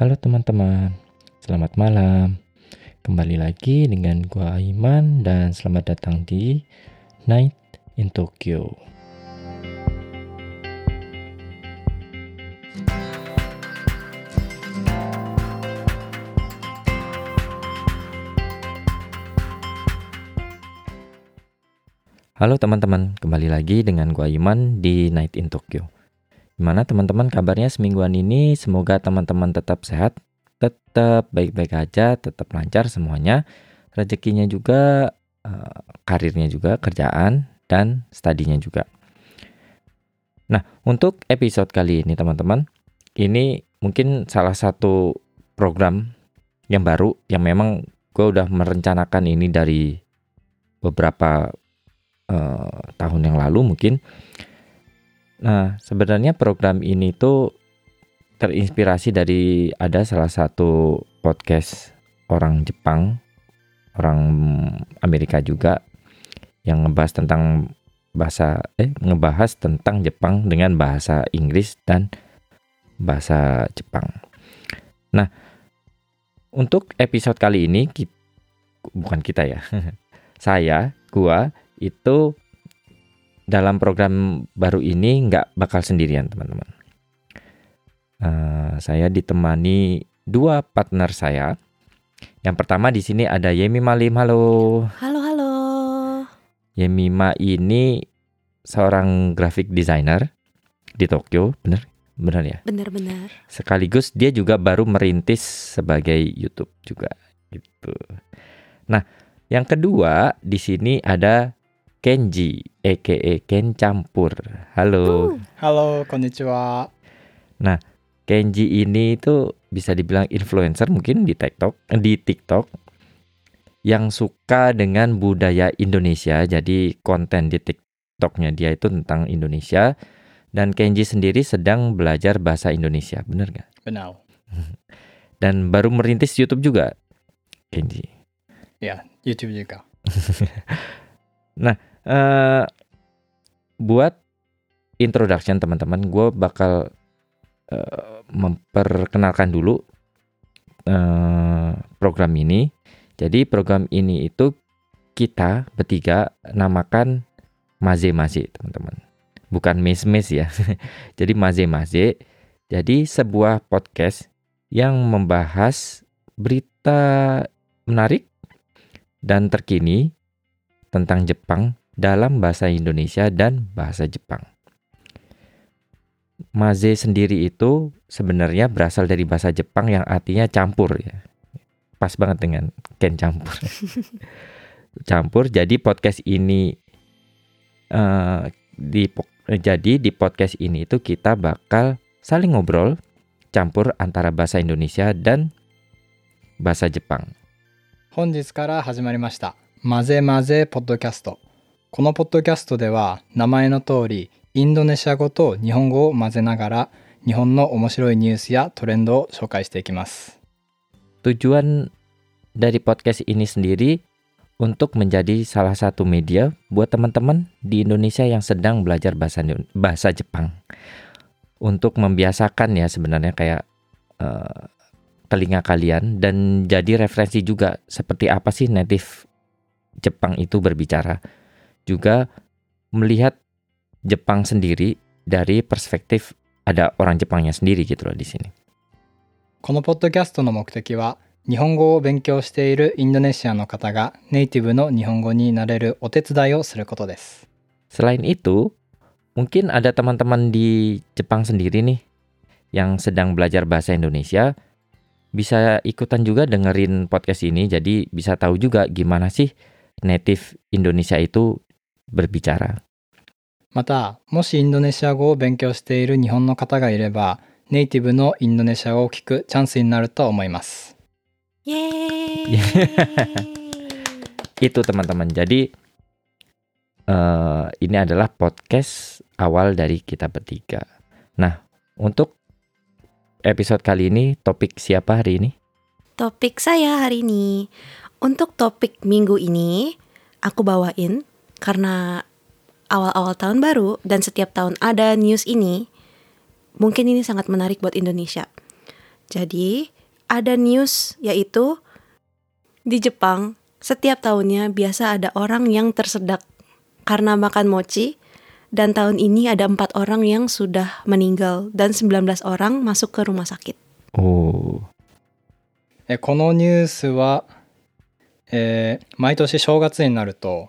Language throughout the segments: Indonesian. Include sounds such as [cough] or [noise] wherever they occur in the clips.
Halo teman-teman, selamat malam. Kembali lagi dengan gua Aiman dan selamat datang di Night in Tokyo. Halo teman-teman, kembali lagi dengan gua Iman di Night in Tokyo. Gimana teman-teman kabarnya semingguan ini? Semoga teman-teman tetap sehat, tetap baik-baik aja, tetap lancar semuanya. Rezekinya juga, eh, karirnya juga, kerjaan, dan studinya juga. Nah, untuk episode kali ini teman-teman, ini mungkin salah satu program yang baru yang memang gue udah merencanakan ini dari beberapa uh, tahun yang lalu mungkin. Nah, sebenarnya program ini tuh terinspirasi dari ada salah satu podcast orang Jepang, orang Amerika juga yang ngebahas tentang bahasa eh ngebahas tentang Jepang dengan bahasa Inggris dan bahasa Jepang. Nah, untuk episode kali ini kita, bukan kita ya. [laughs] saya, gua itu dalam program baru ini nggak bakal sendirian teman-teman. Uh, saya ditemani dua partner saya. Yang pertama di sini ada Yemi Malim, halo. Halo, halo. Yemi Ma ini seorang graphic designer di Tokyo, bener? Bener ya? Benar-benar. Sekaligus dia juga baru merintis sebagai YouTube juga gitu. Nah, yang kedua di sini ada Kenji, aka Ken Campur. Halo. Halo, konnichiwa. Nah, Kenji ini itu bisa dibilang influencer mungkin di TikTok, di TikTok yang suka dengan budaya Indonesia. Jadi konten di TikToknya dia itu tentang Indonesia. Dan Kenji sendiri sedang belajar bahasa Indonesia, bener nggak? Benar. [laughs] Dan baru merintis YouTube juga, Kenji. Ya, YouTube juga. [laughs] Nah, eh buat introduction teman-teman, gue bakal eh, memperkenalkan dulu eh, program ini. Jadi program ini itu kita bertiga namakan Maze Maze teman-teman. Bukan mes mes ya. [laughs] Jadi Maze Maze. Jadi sebuah podcast yang membahas berita menarik dan terkini tentang Jepang dalam bahasa Indonesia dan bahasa Jepang. Maze sendiri itu sebenarnya berasal dari bahasa Jepang yang artinya campur ya. Pas banget dengan Ken campur. [laughs] campur jadi podcast ini uh, di jadi di podcast ini itu kita bakal saling ngobrol campur antara bahasa Indonesia dan bahasa Jepang. 本日から始まりました。まぜまぜポッドキャスト。 このポッドキャストでは、名前の通り、インドネシア語と日本語を混ぜながら、日本の面白いニュースやトレンドを紹介していきます。 Tujuan dari podcast ini sendiri untuk menjadi salah satu media buat teman-teman di Indonesia yang sedang belajar bahasa Indo- bahasa Jepang. Untuk membiasakan ya sebenarnya kayak eh, telinga kalian dan jadi referensi juga seperti apa sih native Jepang itu berbicara. Juga melihat Jepang sendiri dari perspektif ada orang Jepangnya sendiri gitu loh di sini. このポッドキャストの目的は、日本語を勉強しているインドネシアの方がネイティブの日本語になれるお手伝いをすることです。 Selain itu, mungkin ada teman-teman di Jepang sendiri nih yang sedang belajar bahasa Indonesia bisa ikutan juga dengerin podcast ini jadi bisa tahu juga gimana sih native Indonesia itu berbicara. また、もしインドネシア語を勉強している日本の方がいれば、ネイティブのインドネシア語を聞くチャンスになると思います。 Yeay. [laughs] Itu teman-teman. Jadi eh ini adalah podcast awal dari kita bertiga. Nah, untuk episode kali ini topik siapa hari ini? Topik saya hari ini. Untuk topik minggu ini, aku bawain karena awal-awal tahun baru dan setiap tahun ada news ini, mungkin ini sangat menarik buat Indonesia. Jadi, ada news yaitu di Jepang setiap tahunnya biasa ada orang yang tersedak karena makan mochi dan tahun ini ada empat orang yang sudah meninggal dan 19 orang masuk ke rumah sakit. Oh. Eh, このニュースは、えー、毎年正月になると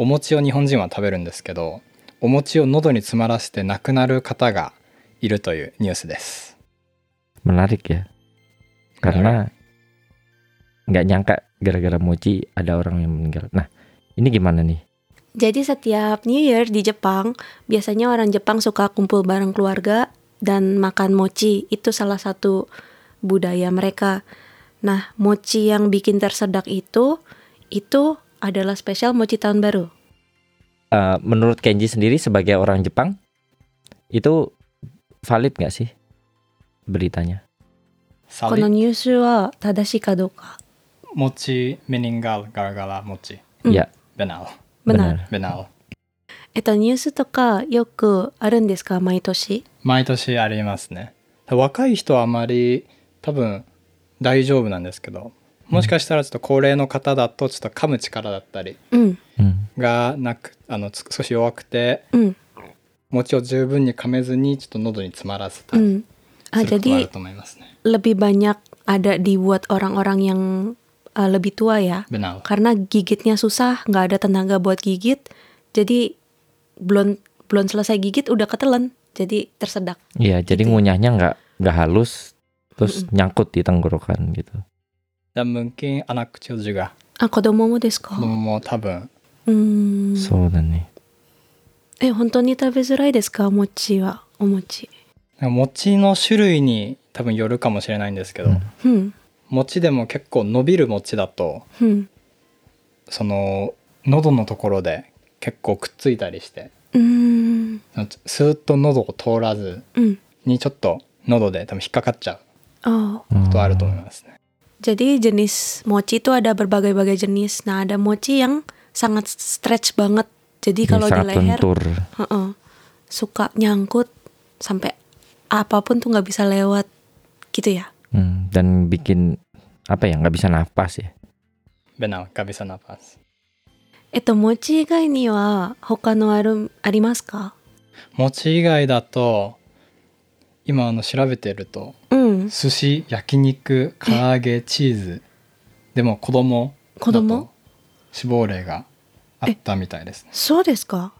お餅を日本人は食べるんですけどお餅を喉に詰まらせて亡くなる方がいるというニュースです。 menarik ya. Karena nggak nyangka gara-gara mochi ada orang yang meninggal. Nah, ini gimana nih? Jadi setiap New Year di Jepang, biasanya orang Jepang suka kumpul bareng keluarga dan makan mochi. Itu salah satu budaya mereka. Nah, mochi yang bikin tersedak itu, itu adalah spesial mochi tahun baru. Eh, menurut Kenji sendiri sebagai orang Jepang itu valid nggak sih beritanya? このニュースは正しいかどうか。餅メニンガルガラガラ餅うん Ya, ベナル benar. ベナルえっと、ニュースとかよくあるんですか毎年。毎年ありますね若い人はあまり多分大丈夫なんですけど もしかしたらちょっと高齢の方だとちょっと噛む力だったりうん、 hmm. がなくあのつ少し弱くてうん、餅を十分に噛めずにちょっと喉に詰まらせたりうん。あ、することがある jadi と思いますね。 lebih banyak ada dibuat orang-orang yang uh, lebih tua ya. benar karena gigitnya susah, nggak ada tenaga buat gigit, jadi belum belum selesai gigit udah ketelan, jadi tersedak. Iya, jadi Gitu ya. ngunyahnya nggak nggak halus, terus nyangkut di tenggorokan gitu. Dan mungkin anak kecil juga あ、子供もですか子。供も多分うーん。そうだね。え、本当に食べづらいですか、お餅は、お餅。餅の種類に多分よるかもしれないんですけど、うんうん、餅でも結構伸びる餅だとうん、その喉のところで結構くっついたりしてうーん、スーッと喉を通らずうん。にちょっと喉で多分引っかかっちゃう Oh, ことはあると思いますね。jadi jenis mochi itu ada berbagai-bagai jenis. Nah, ada mochi yang sangat stretch banget. Jadi Ini kalau di sangat leher, lentur. Heeh. suka nyangkut sampai apapun tuh nggak bisa lewat gitu ya Hmm, dan bikin apa ya nggak bisa nafas ya. ベナガビサナパス。えっと餅以外には他のあるありますか餅以外だと 今あの調べてるとうん寿司焼肉唐揚げチーズでも子供子供だと死亡例があったみたいですね。そうですか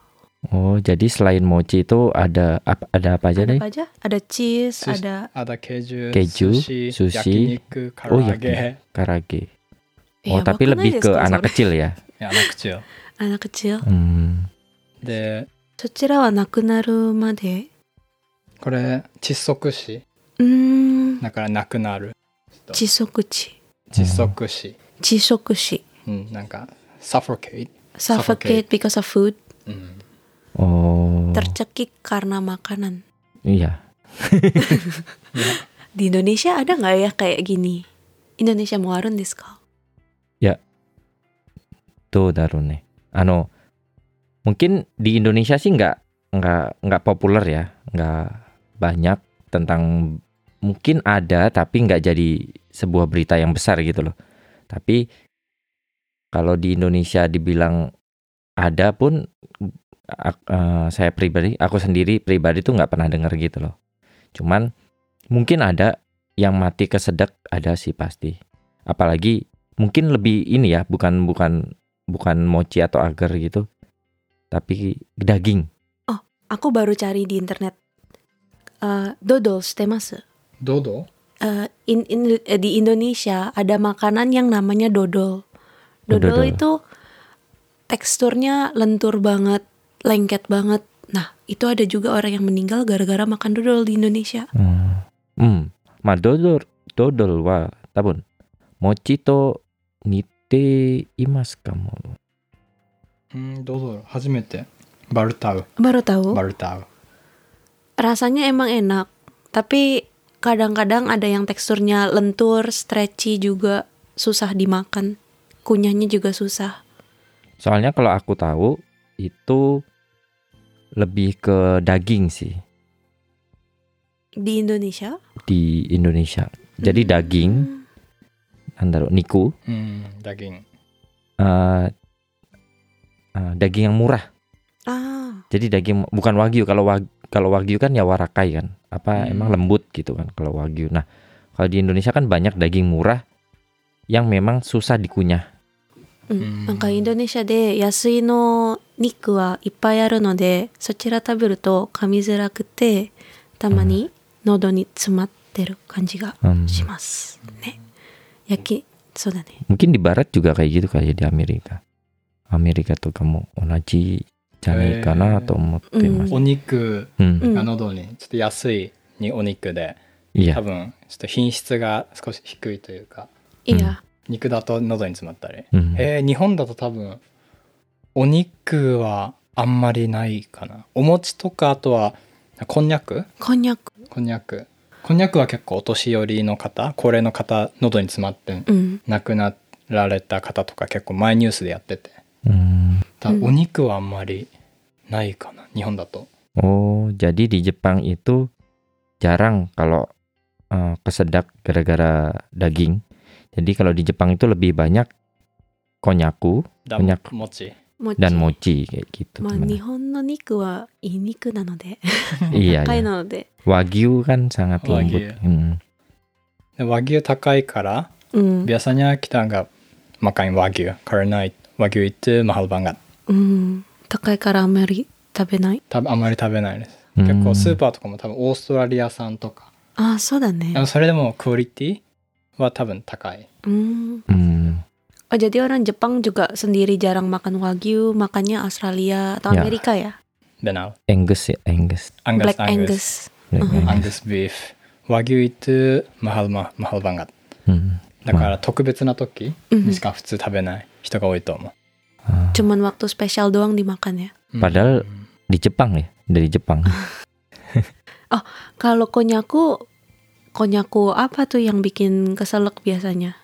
Oh, jadi selain mochi itu ada apa ada apa aja ada deh? apa aja ada cheese 寿司 ada あだケジュケジュ寿司寿司焼肉唐 Oh, 揚 ya. げ Karage. Eh, Oh, tapi yabaku nai lebih ke anak kecil ya. いやアナクチュ anak kecil Hmm. でそちらはなくなるまでこれ窒息死うーんだからなくなる窒息地窒息死、窒息死うん、なんか suffocate、 suffocate because of food うん、 Oh. tercekik karena makanan Iya. [laughs] di Indonesia ada nggak ya kayak gini Indonesia mau arun desu ka どうだろうね。あの mungkin di Indonesia sih nggak nggak nggak populer ya, nggak banyak tentang mungkin ada tapi nggak jadi sebuah berita yang besar gitu loh. Tapi kalau di Indonesia dibilang ada pun eh, saya pribadi, aku sendiri pribadi tuh nggak pernah dengar gitu loh. Cuman mungkin ada yang mati kesedek ada sih pasti. Apalagi mungkin lebih ini ya, bukan bukan bukan mochi atau agar gitu, tapi daging. aku baru cari di internet Eh, uh, dodol stemase. Dodol? Uh, eh, in, in, eh, di Indonesia ada makanan yang namanya dodol. Dodol, itu teksturnya lentur banget, lengket banget. Nah, itu ada juga orang yang meninggal gara-gara makan dodol di Indonesia. Hmm. Hmm. Ma dodol dodol wa tabun. Mochi to nite imasu kamo. Hmm, dodol. Hajimete. Baru tahu. Baru tahu. Baru tahu rasanya emang enak, tapi kadang-kadang ada yang teksturnya lentur, stretchy juga, susah dimakan. Kunyahnya juga susah. Soalnya kalau aku tahu itu lebih ke daging sih. Di Indonesia? Di Indonesia. Jadi hmm. daging antara niku. Hmm, daging. Uh, uh, daging yang murah. Ah. Jadi daging bukan wagyu kalau wag, kalau wagyu kan ya warakai kan. Apa Hmm. emang lembut gitu kan kalau wagyu. Nah, kalau di Indonesia kan banyak daging murah yang memang susah dikunyah. うんうんなんかインドネシアで安いの肉はいっぱいあるのでそちら食べると噛みづらくてたまに喉に詰まってる感じが Hmm. しますね。焼きそうだね。 Mungkin di barat juga kayak gitu kayak di Amerika. Amerika tuh kamu onaji janai kana Eh. to omotte うん masu. お肉うんうんが喉にちょっと安いにお肉で.多分ちょっと品質が少し低いというか、いや、肉だと喉に詰まったり。Hmm. えー日本だと多分お肉はあんまりないかな。お餅とかあとはこんにゃく？こんにゃく。こんにゃく。こんにゃくは結構お年寄りの方、高齢の方、喉に詰まってうん。亡くなられた方とか結構前ニュースでやってて。Hmm. たうんお肉はあんまりないかな。日本だと。 Oh, jadi di Jepang itu jarang kalau eh, kesedak gara-gara daging. Jadi kalau di Jepang itu lebih banyak konyaku だこんにゃく餅。もち dan mochi kayak gitu. まあ teman. 日本の肉はいい肉なので iya, 高い iya. なので。 Wagyu kan sangat lembut. Wagyu. Hmm. で和牛高いから、うん。 biasanya kita nggak makan wagyu karena wagyu itu mahal banget. うん。都会からあんまり食べない？あんまり食べないです。結構スーパーとかも多分オーストラリア産とか。あそうだね。それでもクオリティは多分高い。うん。じゃあ、オランジャパンジュガ、サンディリジャランマカンワギュー、マカニア、アスラリア、アメリカや。でな。エングス、エングス。アングス、アングス。アングス、ビーフ。ワギュイトマハルマ、マハルバンが。だから特別な時にしか普通食べない人が多いと思う。Ah. Cuman waktu spesial doang dimakan ya. Padahal di Jepang ya, dari Jepang. oh, kalau konyaku konyaku apa tuh yang bikin keselak biasanya?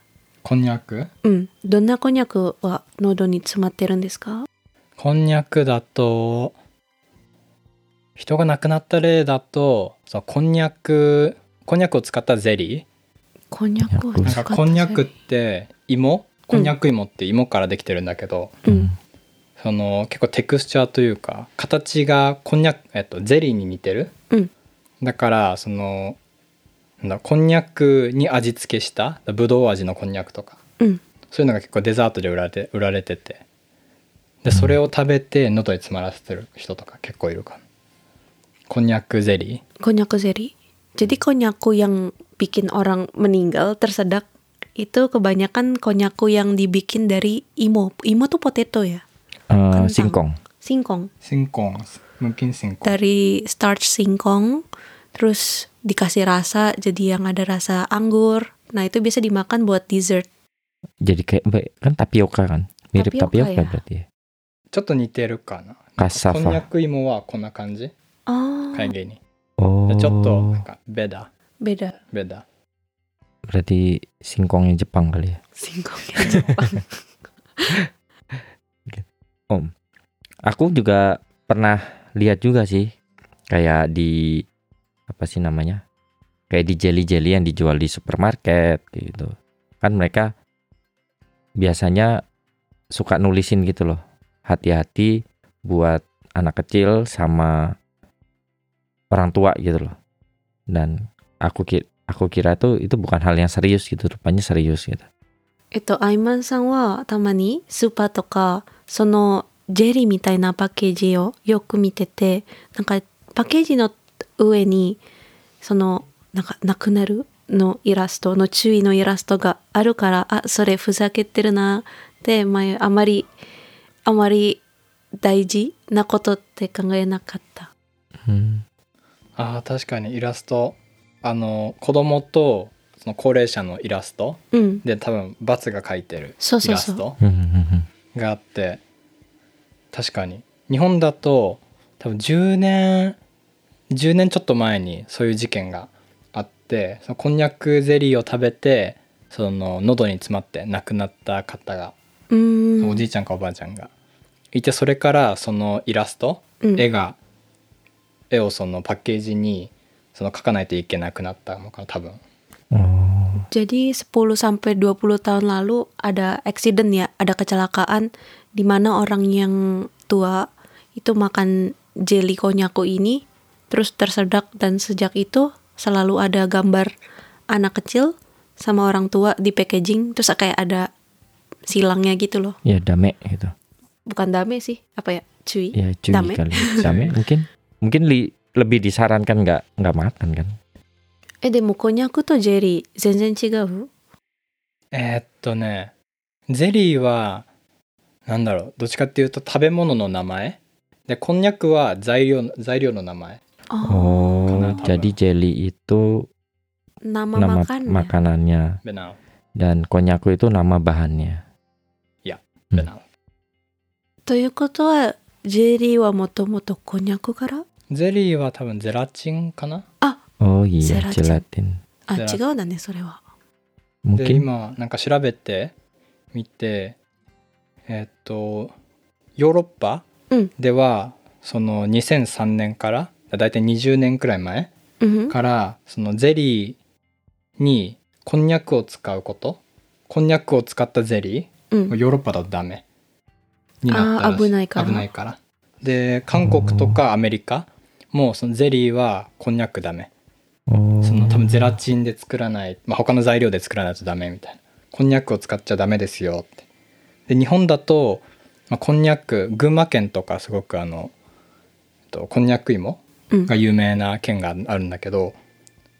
Konyaku? Hmm. Donna konyaku wa nodo ni tsumatteru desu ka? Konyaku datto 人が亡くなった例だと、そうこんにゃくこんにゃくを使ったゼリー。こんにゃくを使ったゼリー。なんかこんにゃくって芋こんにゃく芋って芋からできてるんだけど、うん。その結構テクスチャーというか形がこんにゃく、えっと、ゼリーに似てる、うんだからそのなんだこんにゃくに味付けしたぶどう味のこんにゃくとかうん。そういうのが結構デザートで売られて売られててでそれを食べて喉に詰まらせてる人とか結構いるかなこんにゃくゼリ Konyaku zeri. Jadi konyaku yang bikin orang meninggal tersedak itu kebanyakan konyaku yang dibikin dari imo. Imo tuh potato ya, Eh, Kentang. singkong. singkong. ーシンコンmungkin singkong Dari starch singkong, terus dikasih rasa jadi yang ada rasa anggur. Nah itu biasa dimakan buat dessert. Jadi kayak kan tapioka kan, mirip Tapioka tapioka, ya? berarti ya. ちょっと似てるかなこんにゃ Cassava. く芋はこんな感じ Oh, 会芸に Oh. でちょっとなんかベダ beda. ベダ Berarti singkongnya Jepang kali ya. Singkongnya Jepang. [laughs] Om, aku juga pernah lihat juga sih kayak di apa sih namanya? Kayak di jelly-jelly yang dijual di supermarket gitu. Kan mereka biasanya suka nulisin gitu loh. Hati-hati buat anak kecil sama orang tua gitu loh. Dan aku aku kira tuh itu bukan hal yang serius gitu, rupanya serius gitu. えっと、アイマンさんはたまにスーパーとか、そのジェリーみたいなパッケージをよく見てて、なんかパッケージの上に、その、なんか亡くなるのイラストの注意のイラストがあるから、あ、それふざけてるなって、前あまり、あまり大事なことって考えなかった。Hmm. あー確かにイラストあの子供とその高齢者のイラストうん。で多分バツが書いてるイラスト Hmm, hmm, hmm. があって確かに日本だと多分10年10年ちょっと前にそういう事件があってそのこんにゃくゼリーを食べてその喉に詰まって亡くなった方が。おじいちゃんかおばあちゃんがいてそれからそのイラストうん絵が絵をそのパッケージにその書かないといけなくなったのかな多分 Oh, Jadi 10 sampai 20 tahun lalu ada accident ya, ada kecelakaan di mana orang yang tua itu makan jelly konyaku ini terus tersedak dan sejak itu selalu ada gambar anak kecil sama orang tua di packaging terus kayak ada silangnya gitu loh. ya dame gitu. Bukan dame sih, apa ya? Cuy. Ya cuy Dame. kali. [laughs] Dame mungkin mungkin li- lebih disarankan nggak nggak makan kan? え、でもこんにゃくとジェリー全然違うえーっとねゼリーはなんだろうどっちかっていうと食べ物の名前でこんにゃくは材料材料の名前 Oh, Oh, Kenapa, jadi jelly itu nama, nama makan ya? makanannya ベナン dan konyaku itu nama bahannya. ベナンということは、ジェリーはもともとこんにゃくから ゼリーは多分ゼラチンかな？Oh iya, Gelatin. gelatin. あ、じゃあ違うだね、それは。で今なんか調べてみてえーっとヨーロッパうんではその2003年からだいたい20年くらい前うんふん。からそのゼリーにこんにゃくを使うことこんにゃくを使ったゼリうんーヨーロッパだとダメになったらしあー危ないから危ないからで韓国とかアメリカもそのゼリーはこんにゃくダメ。oh, その多分ゼラチンで作らない、まあ、他の材料で作らないとダメみたいな。こんにゃくを使っちゃダメですよって。で日本だと、まあ、こんにゃく群馬県とかすごくあのえっとこんにゃく芋うん。が有名な県があるんだけど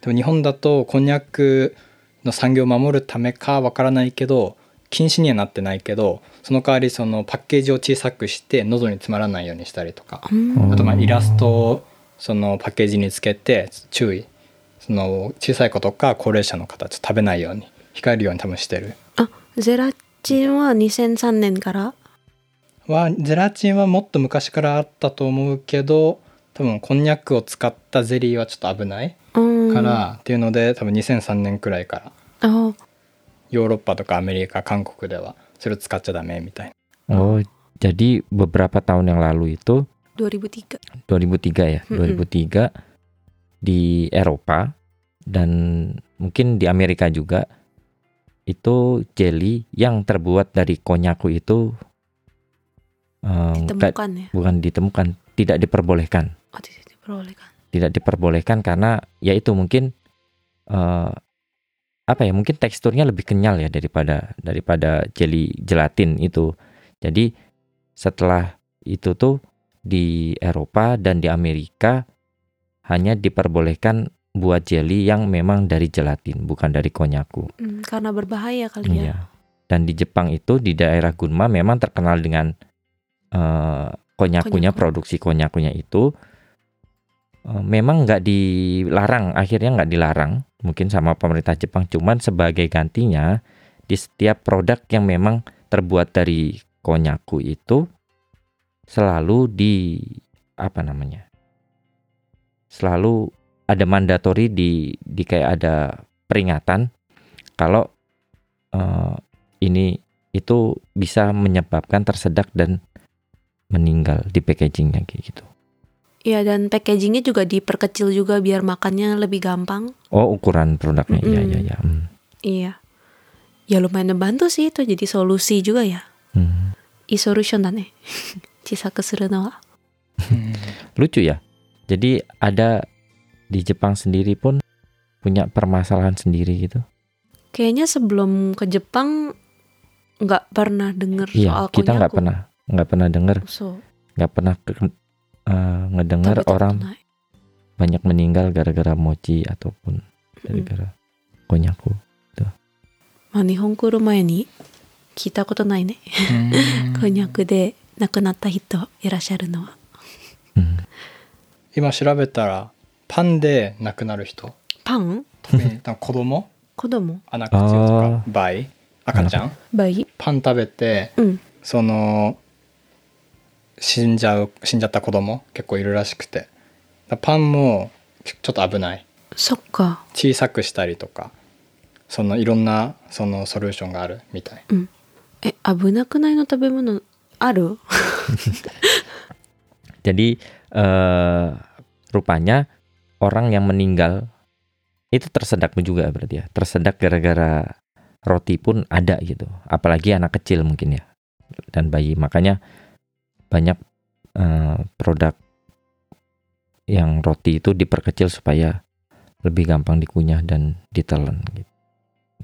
でも日本だとこんにゃくの産業を守るためかわからないけど禁止にはなってないけどその代わりそのパッケージを小さくして喉に詰まらないようにしたりとか。うん。あとまあイラストをそのパッケージにつけて注意。その小さい子とか高齢者の方はちょっと食べないように控えるように多分してる。あ、ゼラチンは2003年から？はゼラチンはもっと昔からあったと思うけど多分こんにゃくを使ったゼリーはちょっと危ないうん。からっていうので多分2003年くらいから。あ、ヨーロッパとかアメリカ韓国ではそれを使っちゃダメみたいな。Oh, jadi beberapa tahun yang lalu itu 2003. 2003 ya, Mm-mm. 2003 di Eropa dan mungkin di Amerika juga itu jelly yang terbuat dari konyaku itu nggak- Ditemukan ya. bukan ditemukan, tidak diperbolehkan. Oh, tidak diperbolehkan. Tidak diperbolehkan karena ya itu mungkin eh, apa ya? Mungkin teksturnya lebih kenyal ya daripada daripada jelly gelatin itu. Jadi setelah itu tuh di Eropa dan di Amerika hanya diperbolehkan buat jelly yang memang dari gelatin, bukan dari konyaku. Hmm, karena berbahaya kali ya. Iya. Dan di Jepang itu di daerah Gunma memang terkenal dengan eh, konyakunya, Konyaku. produksi konyakunya itu eh, memang nggak dilarang, akhirnya nggak dilarang, mungkin sama pemerintah Jepang, cuman sebagai gantinya di setiap produk yang memang terbuat dari konyaku itu selalu di apa namanya selalu ada mandatori di di kayak ada peringatan kalau uh, ini itu bisa menyebabkan tersedak dan meninggal di packagingnya kayak gitu. Iya dan packagingnya juga diperkecil juga biar makannya lebih gampang. Oh ukuran produknya mm -hmm. iya iya iya. Iya. Ya lumayan membantu sih itu jadi solusi juga ya. Mm. E-solution. [laughs] [laughs] Lucu ya. Jadi ada di Jepang sendiri pun punya permasalahan sendiri gitu. Kayaknya sebelum ke Jepang nggak pernah dengar iya, soal kita nggak pernah nggak pernah dengar nggak pernah ke, eh, uh, ngedengar orang banyak meninggal gara-gara mochi ataupun gara-gara mm -hmm. konyaku. Mani Hongku rumah ini kita koto nai ne. Hmm. [laughs] Konyaku de. 亡くなった人いらっしゃるのは。Hmm. 今調べたらパンで亡くなる人。パン？子供？子供？穴口とか倍赤ちゃん？倍パン食べてうん。その死んじゃう死んじゃった子供？結構いるらしくて。だパンもちょっと危ない。そっか。小さくしたりとかそのいろんなそのソリューションがあるみたい。え、危なくないの？食べ物？ある [laughs] Jadi eh, rupanya orang yang meninggal itu tersedak juga berarti ya. Tersedak gara-gara roti pun ada gitu. Apalagi anak kecil mungkin ya dan bayi. Makanya banyak uh, produk yang roti itu diperkecil supaya lebih gampang dikunyah dan ditelan gitu.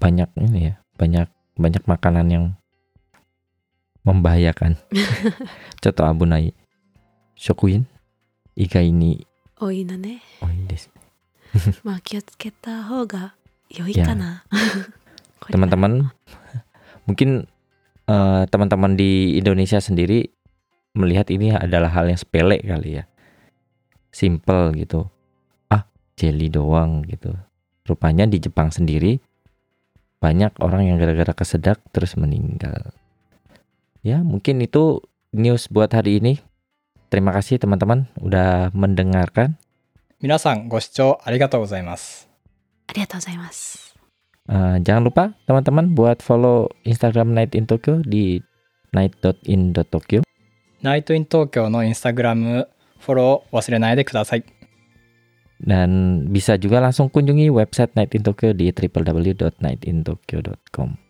Banyak ini ya, banyak banyak makanan yang membahayakan. [laughs] Contoh abu nai. Shokuin. Iga ini. Oh, Oi nane. Oi oh, desu. [laughs] Ma Makiat hou ga yoi kana. Ya. [laughs] Teman-teman mungkin eh, teman-teman uh, teman -teman di Indonesia sendiri melihat ini adalah hal yang sepele kali ya. Simple gitu. Ah, jelly doang gitu. Rupanya di Jepang sendiri banyak orang yang gara-gara kesedak terus meninggal. Ya, mungkin itu news buat hari ini. Terima kasih teman-teman udah mendengarkan. Minasan go arigatou gozaimasu. Arigatou gozaimasu. Uh, eh, jangan lupa teman-teman buat follow Instagram Night in Tokyo di night.in.tokyo. Night in Tokyo no Instagram follow wasurenai kudasai. Dan bisa juga langsung kunjungi website Night in Tokyo di www.nightintokyo.com.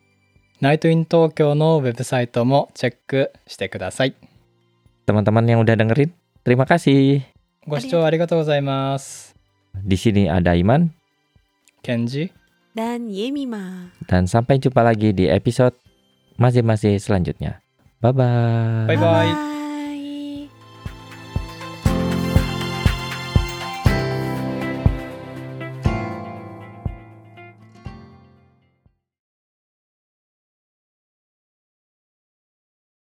ナイトイン東京のウェブサイトもチェックしてください。 teman-teman yang udah dengerin terima kasih ご視聴ありがとうございます。 di sini ada Iman ケンジ Dan Yemima. dan sampai jumpa lagi di episode masing-masing selanjutnya bye bye Bye bye.